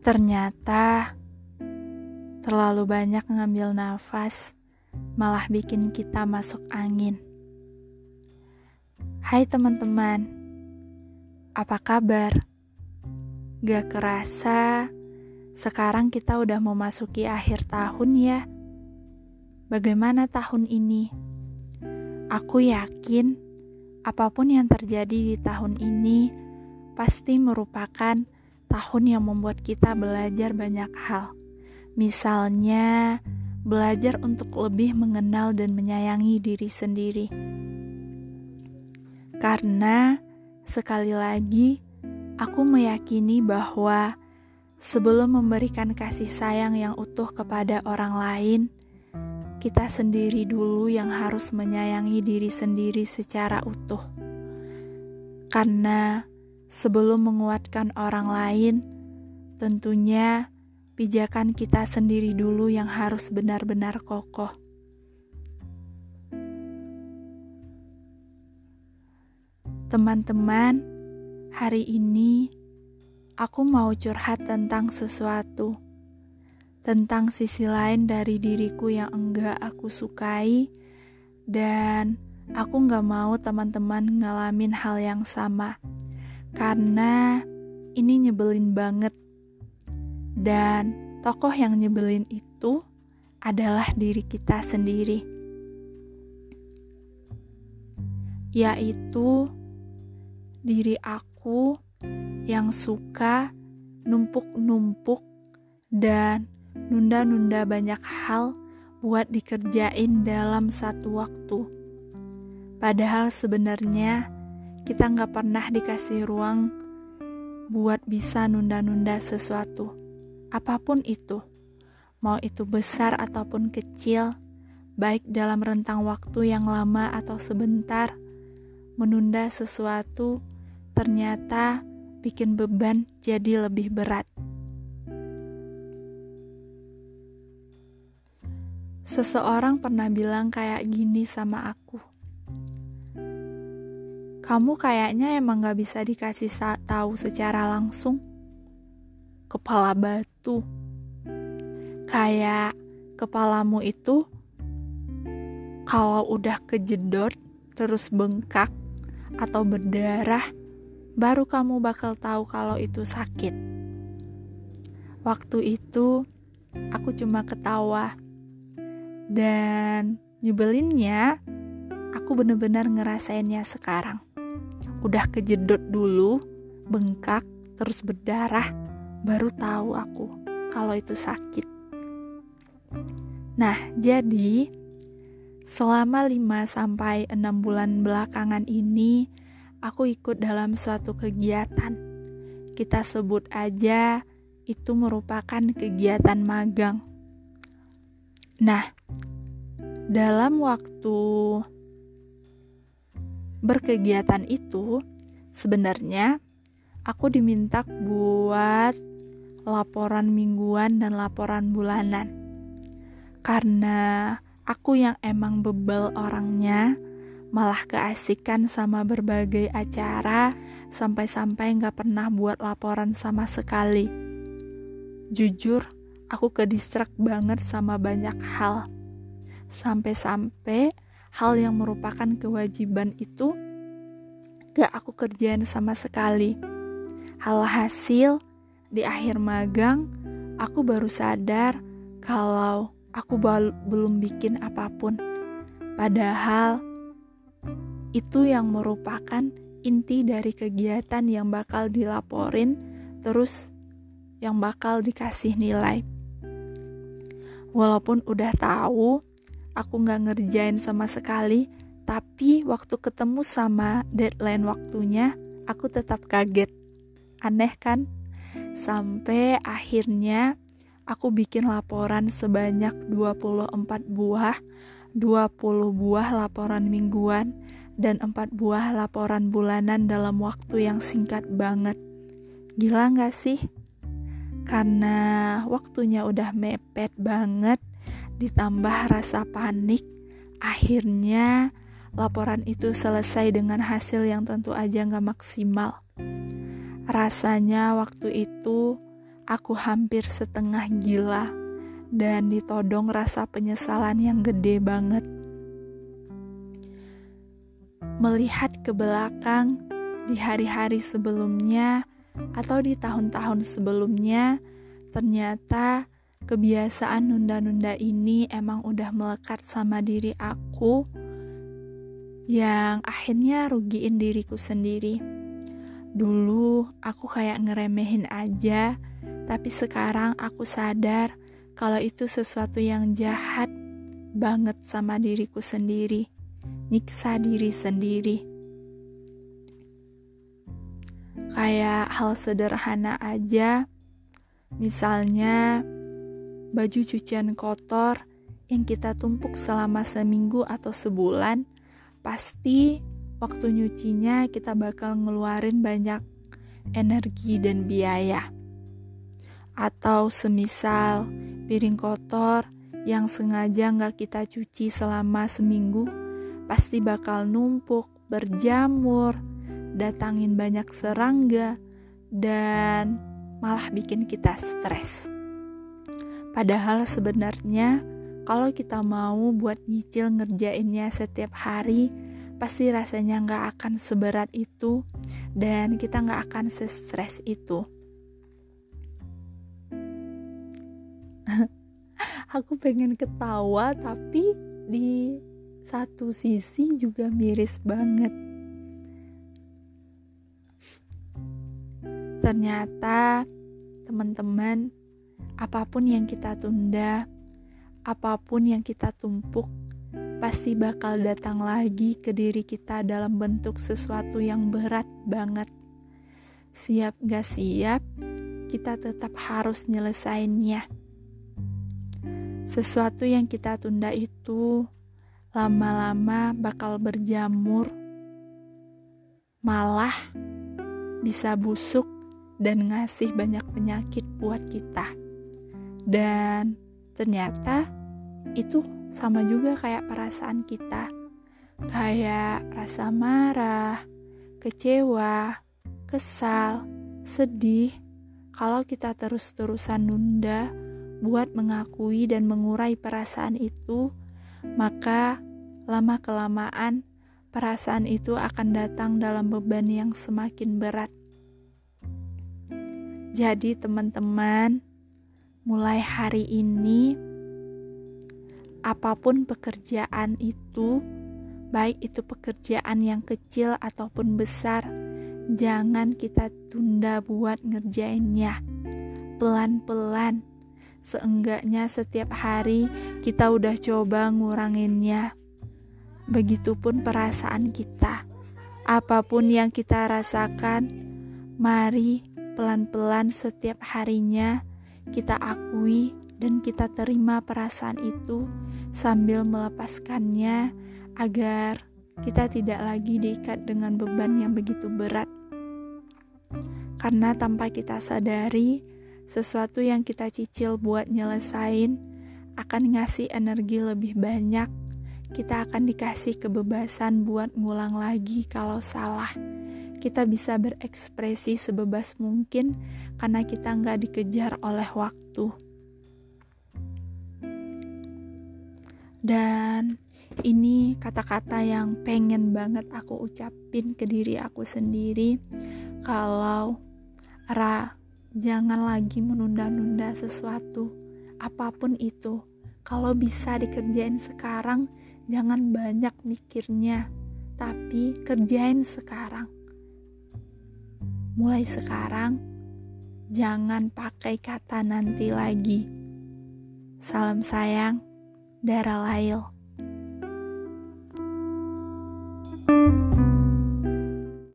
Ternyata terlalu banyak ngambil nafas malah bikin kita masuk angin. Hai teman-teman, apa kabar? Gak kerasa sekarang kita udah memasuki akhir tahun ya. Bagaimana tahun ini? Aku yakin apa pun yang terjadi di tahun ini pasti merupakan tahun yang membuat kita belajar banyak hal. Misalnya, belajar untuk lebih mengenal dan menyayangi diri sendiri. Karena sekali lagi, aku meyakini bahwa sebelum memberikan kasih sayang yang utuh kepada orang lain, kita sendiri dulu yang harus menyayangi diri sendiri secara utuh. Karena sebelum menguatkan orang lain, tentunya pijakan kita sendiri dulu yang harus benar-benar kokoh. Teman-teman, hari ini aku mau curhat tentang sesuatu, tentang sisi lain dari diriku yang enggak aku sukai, dan aku nggak mau teman-teman ngalamin hal yang sama karena ini nyebelin banget. Dan tokoh yang nyebelin itu adalah diri kita sendiri. Yaitu diri aku yang suka numpuk-numpuk dan nunda-nunda banyak hal buat dikerjain dalam satu waktu. Padahal sebenarnya kita nggak pernah dikasih ruang buat bisa nunda-nunda sesuatu, apa pun itu, mau itu besar ataupun kecil, baik dalam rentang waktu yang lama atau sebentar, menunda sesuatu ternyata bikin beban jadi lebih berat. Seseorang pernah bilang kayak gini sama aku kamu kayaknya emang gak bisa dikasih tahu secara langsung. Kepala batu. Kayak kepalamu itu kalau udah kejedot terus bengkak atau berdarah, baru kamu bakal tahu kalau itu sakit. Waktu itu aku cuma ketawa dan nyebelinnya aku bener-bener ngerasainnya sekarang udah kejedot dulu, bengkak, terus berdarah, baru tahu aku kalau itu sakit. Nah, jadi selama 5 sampai 6 bulan belakangan ini aku ikut dalam suatu kegiatan. Kita sebut aja itu merupakan kegiatan magang. Nah, dalam waktu berkegiatan itu sebenarnya aku diminta buat laporan mingguan dan laporan bulanan. Karena aku yang emang bebel orangnya, malah keasikan sama berbagai acara, sampai-sampai gak pernah buat laporan sama sekali. Jujur, aku kedistrak banget sama banyak hal. Sampai-sampai hal yang merupakan kewajiban itu gak aku kerjain sama sekali. Hal hasil di akhir magang, aku baru sadar kalau aku belum bikin apa pun. Padahal itu yang merupakan inti dari kegiatan yang bakal dilaporin, terus yang bakal dikasih nilai. Walaupun udah tahu aku nggak ngerjain sama sekali, tapi waktu ketemu sama deadline waktunya, aku tetap kaget. Aneh kan? Sampai akhirnya aku bikin laporan sebanyak 24 buah, 20 buah laporan mingguan, dan 4 buah laporan bulanan dalam waktu yang singkat banget. Gila gak sih? Karena waktunya udah mepet banget, ditambah rasa panik, akhirnya laporan itu selesai dengan hasil yang tentu aja gak maksimal. Rasanya waktu itu aku hampir setengah gila dan ditodong rasa penyesalan yang gede banget. Melihat ke belakang di hari-hari sebelumnya atau di tahun-tahun sebelumnya, ternyata kebiasaan nunda-nunda ini emang udah melekat sama diri aku yang akhirnya rugiin diriku sendiri. Dulu aku kayak ngeremehin aja, tapi sekarang aku sadar kalau itu sesuatu yang jahat banget sama diriku sendiri, nyiksa diri sendiri. Kayak hal sederhana aja, misalnya baju cucian kotor yang kita tumpuk selama seminggu atau sebulan, pasti waktu nyucinya kita bakal ngeluarin banyak energi dan biaya. Atau semisal piring kotor yang sengaja nggak kita cuci selama seminggu, pasti bakal numpuk, berjamur, datangin banyak serangga, dan malah bikin kita stres. Padahal sebenarnya kalau kita mau buat nyicil ngerjainnya setiap hari, pasti rasanya nggak akan seberat itu dan kita nggak akan sestres itu. Aku pengen ketawa tapi di satu sisi juga miris banget. Ternyata teman-teman apa pun yang kita tunda, apa pun yang kita tumpuk, pasti bakal datang lagi ke diri kita dalam bentuk sesuatu yang berat banget. Siap gak siap, kita tetap harus nyelesainnya. Sesuatu yang kita tunda itu lama-lama bakal berjamur, malah bisa busuk dan ngasih banyak penyakit buat kita. Dan ternyata itu sama juga kayak perasaan kita. Kayak rasa marah, kecewa, kesal, sedih. Kalau kita terus-terusan nunda buat mengakui dan mengurai perasaan itu, maka lama-kelamaan perasaan itu akan datang dalam beban yang semakin berat. Jadi, teman-teman, mulai hari ini, apa pun pekerjaan itu, baik itu pekerjaan yang kecil ataupun besar, jangan kita tunda buat ngerjainnya. Pelan-pelan, seenggaknya setiap hari kita udah coba nguranginnya. Begitupun perasaan kita. Apa pun yang kita rasakan, mari pelan-pelan setiap harinya kita akui dan kita terima perasaan itu sambil melepaskannya agar kita tidak lagi diikat dengan beban yang begitu berat. Karena tanpa kita sadari, sesuatu yang kita cicil buat nyelesain akan ngasih energi lebih banyak. Kita akan dikasih kebebasan buat ngulang lagi kalau salah kita bisa berekspresi sebebas mungkin karena kita nggak dikejar oleh waktu. Dan ini kata-kata yang pengen banget aku ucapin ke diri aku sendiri kalau Ra, jangan lagi menunda-nunda sesuatu apa pun itu. Kalau bisa dikerjain sekarang, jangan banyak mikirnya, tapi kerjain sekarang mulai sekarang jangan pakai kata nanti lagi. Salam sayang, Dara Lail.